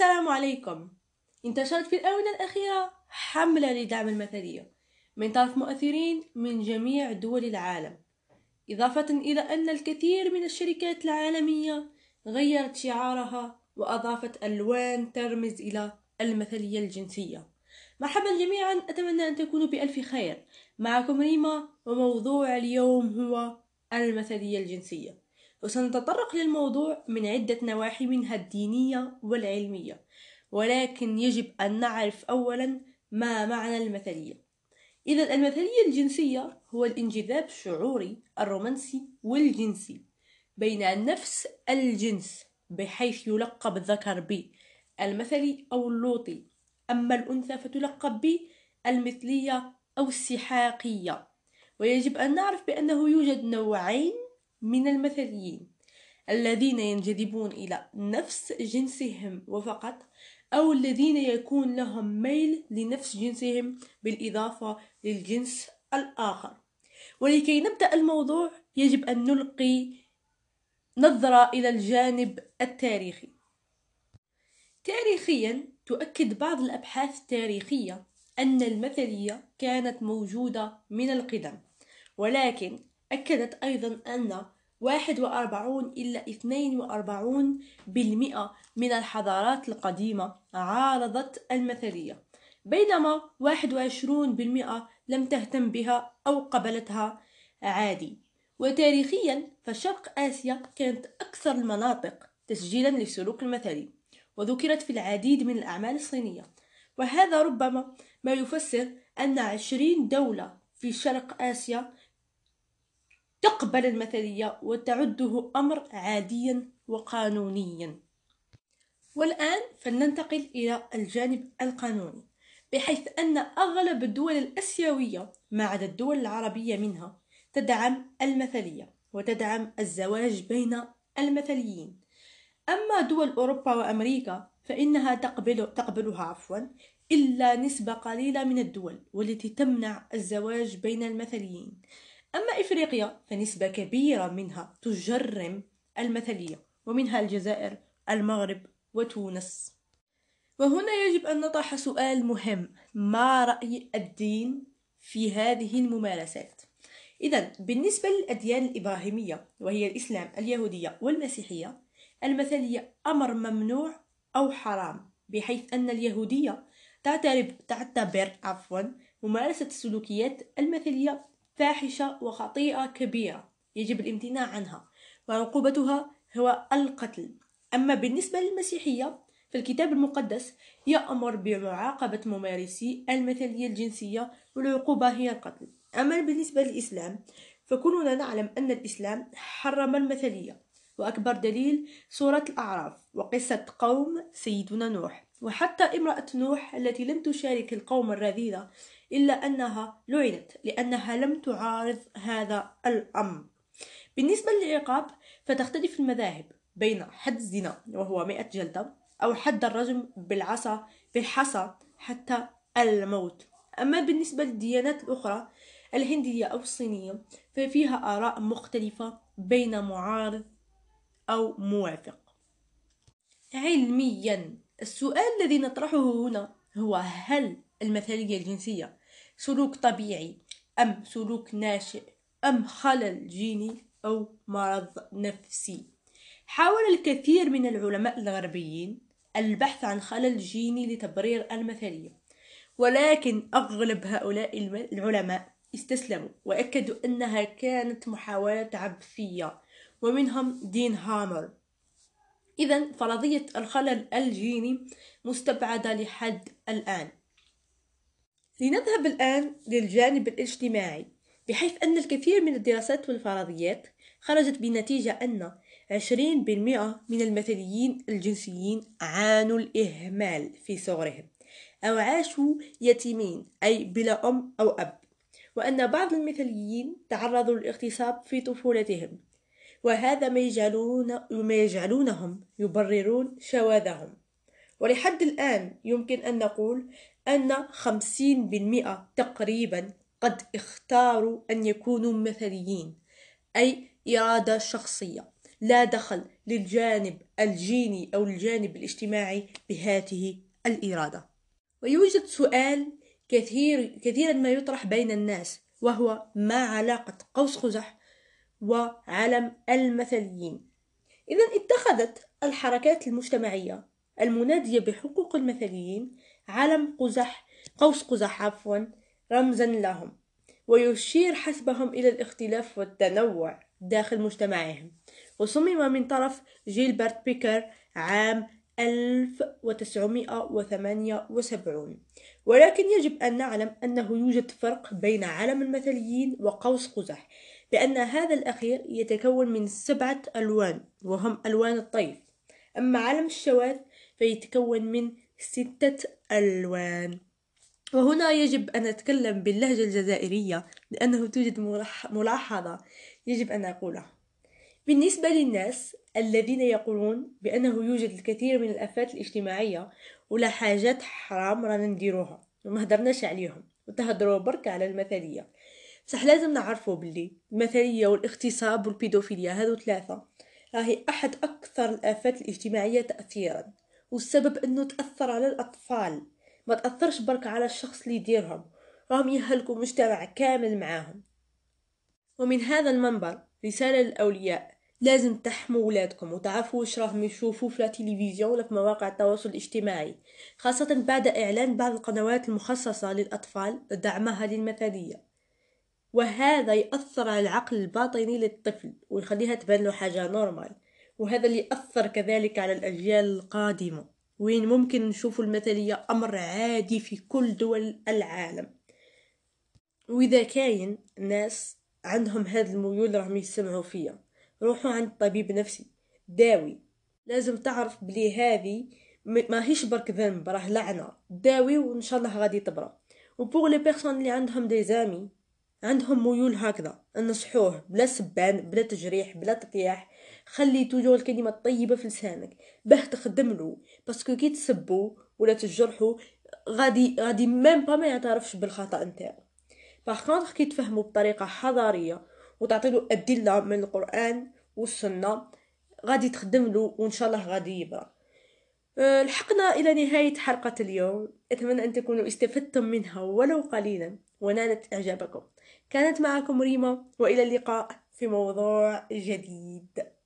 السلام عليكم. انتشرت في الآونة الأخيرة حملة لدعم المثلية من طرف مؤثرين من جميع دول العالم. إضافة إلى أن الكثير من الشركات العالمية غيرت شعارها وأضافت ألوان ترمز إلى المثلية الجنسية. مرحبا جميعا أتمنى أن تكونوا بألف خير. معكم ريما وموضوع اليوم هو المثلية الجنسية. وسنتطرق للموضوع من عدة نواحي منها الدينية والعلمية. ولكن يجب أن نعرف أولا ما معنى المثلية. إذا المثلية الجنسية هو الانجذاب الشعوري الرومانسي والجنسي بين نفس الجنس بحيث يلقب الذكر بالمثلي أو اللوطي. أما الأنثى فتلقب بالمثلية أو السحاقية. ويجب أن نعرف بأنه يوجد نوعين من المثليين الذين ينجذبون إلى نفس جنسهم وفقط أو الذين يكون لهم ميل لنفس جنسهم بالإضافة للجنس الآخر. ولكي نبدأ الموضوع يجب أن نلقي نظرة إلى الجانب التاريخي. تاريخيا تؤكد بعض الأبحاث التاريخية أن المثلية كانت موجودة من القدم ولكن أكدت أيضا أن واحد وأربعون إلى اثنين وأربعون بالمئة من الحضارات القديمة عارضت المثلية بينما واحد وعشرون بالمئة لم تهتم بها أو قبلتها عادي. وتاريخيا فشرق آسيا كانت أكثر المناطق تسجيلا للسلوك المثلي وذكرت في العديد من الأعمال الصينية. وهذا ربما ما يفسر أن عشرين دولة في شرق آسيا تقبل المثلية وتعده أمر عاديا وقانونيا. والآن فلننتقل إلى الجانب القانوني بحيث أن أغلب الدول الأسيوية ما عدا الدول العربية منها تدعم المثلية وتدعم الزواج بين المثليين. أما دول أوروبا وأمريكا فإنها تقبل تقبلها عفوا إلا نسبة قليلة من الدول والتي تمنع الزواج بين المثليين. أما إفريقيا فنسبة كبيرة منها تجرم المثلية ومنها الجزائر المغرب وتونس وهنا يجب أن نطرح سؤال مهم ما رأي الدين في هذه الممارسات؟ إذا بالنسبة للأديان الإبراهيمية وهي الإسلام اليهودية والمسيحية المثلية أمر ممنوع أو حرام بحيث أن اليهودية تعتبر, تعتبر عفوا ممارسة السلوكيات المثلية فاحشة وخطيئة كبيرة يجب الامتناع عنها وعقوبتها هو القتل. أما بالنسبة للمسيحية فالكتاب المقدس يأمر بمعاقبة ممارسي المثلية الجنسية والعقوبة هي القتل. أما بالنسبة للإسلام فكلنا نعلم أن الإسلام حرم المثلية وأكبر دليل سورة الأعراف وقصة قوم سيدنا نوح. وحتى امرأة نوح التي لم تشارك القوم الرذيلة إلا أنها لعنت لأنها لم تعارض هذا الأمر. بالنسبة للعقاب فتختلف المذاهب بين حد الزنا وهو مئة جلدة أو حد الرجم بالعصا بالحصى حتى الموت. أما بالنسبة للديانات الأخرى الهندية أو الصينية ففيها آراء مختلفة بين معارض أو موافق. علميا. السؤال الذي نطرحه هنا هو هل المثالية الجنسية سلوك طبيعي أم سلوك ناشئ أم خلل جيني أو مرض نفسي؟ حاول الكثير من العلماء الغربيين البحث عن خلل جيني لتبرير المثالية ولكن أغلب هؤلاء العلماء استسلموا وأكدوا أنها كانت محاولة عبثية ومنهم دين هامر. إذا فرضية الخلل الجيني مستبعدة لحد الآن. لنذهب الآن للجانب الاجتماعي بحيث أن الكثير من الدراسات والفرضيات خرجت بنتيجة أن 20% من المثليين الجنسيين عانوا الإهمال في صغرهم أو عاشوا يتيمين أي بلا أم أو أب وأن بعض المثليين تعرضوا للاغتصاب في طفولتهم. وهذا ما, يجعلون ما يجعلونهم يبررون شواذهم. ولحد الآن يمكن أن نقول أن خمسين بالمئة تقريبا قد اختاروا أن يكونوا مثليين أي إرادة شخصية. لا دخل للجانب الجيني أو الجانب الاجتماعي بهذه الإرادة. ويوجد سؤال كثير كثيرا ما يطرح بين الناس وهو ما علاقة قوس قزح وعلم المثليين. إذا اتخذت الحركات المجتمعية المنادية بحقوق المثليين علم قزح قوس قزح عفوا رمزا لهم ويشير حسبهم إلى الاختلاف والتنوع داخل مجتمعهم. وصمم من طرف جيلبرت بيكر عام 1978 ولكن يجب أن نعلم أنه يوجد فرق بين علم المثليين وقوس قزح بأن هذا الأخير يتكون من سبعة ألوان وهم ألوان الطيف. أما علم الشواذ فيتكون من ستة ألوان. وهنا يجب أن أتكلم باللهجة الجزائرية لأنه توجد ملاحظة يجب أن أقولها بالنسبة للناس الذين يقولون بأنه يوجد الكثير من الآفات الاجتماعية ولا حاجات حرام رانا نديروها وما هدرناش عليهم. وتهدروا برك على المثالية. صح لازم نعرفوا باللي المثالية والاغتصاب والبيدوفيليا هذو ثلاثة. راهي أحد أكثر الآفات الاجتماعية تأثيرا. والسبب أنه تأثر على الأطفال. ما تأثرش برك على الشخص اللي يديرهم. راهم يهلكوا مجتمع كامل معاهم. ومن هذا المنبر رسالة للأولياء. لازم تحموا ولادكم وتعرفوا واش راهم يشوفوا في التلفزيون ولا في مواقع التواصل الاجتماعي خاصة بعد إعلان بعض القنوات المخصصة للأطفال دعمها للمثالية وهذا يأثر على العقل الباطني للطفل ويخليها تبان له حاجة normal وهذا اللي يأثر كذلك على الأجيال القادمة. وين ممكن نشوف المثالية؟ أمر عادي في كل دول العالم. وإذا كاين ناس عندهم هاد الميول راهم يسمعوا فيا. روحوا عند طبيب نفسي. داوي. لازم تعرف بلي هذه ما هيش برك ذنب راه لعنة. داوي وان شاء الله غادي تبرى. و pour les personnes اللي عندهم des amis عندهم ميول هكذا. نصحوه بلا سبان بلا تجريح بلا تطياح خلي toujours الكلمة الطيبة في لسانك. باه تخدم له parce que كي تسبو ولا تجرحو غادي غادي même pas ما يعترفش بالخطأ نتاعو. باغ كي تفهمو بطريقة حضاريه وتعطيلو أدلة من القرآن والسنة. غادي تخدم له وإن شاء الله غادي يبرى. أه، لحقنا إلى نهاية حلقة اليوم. أتمنى أن تكونوا استفدتم منها ولو قليلا. ونالت إعجابكم. كانت معكم ريما وإلى اللقاء في موضوع جديد.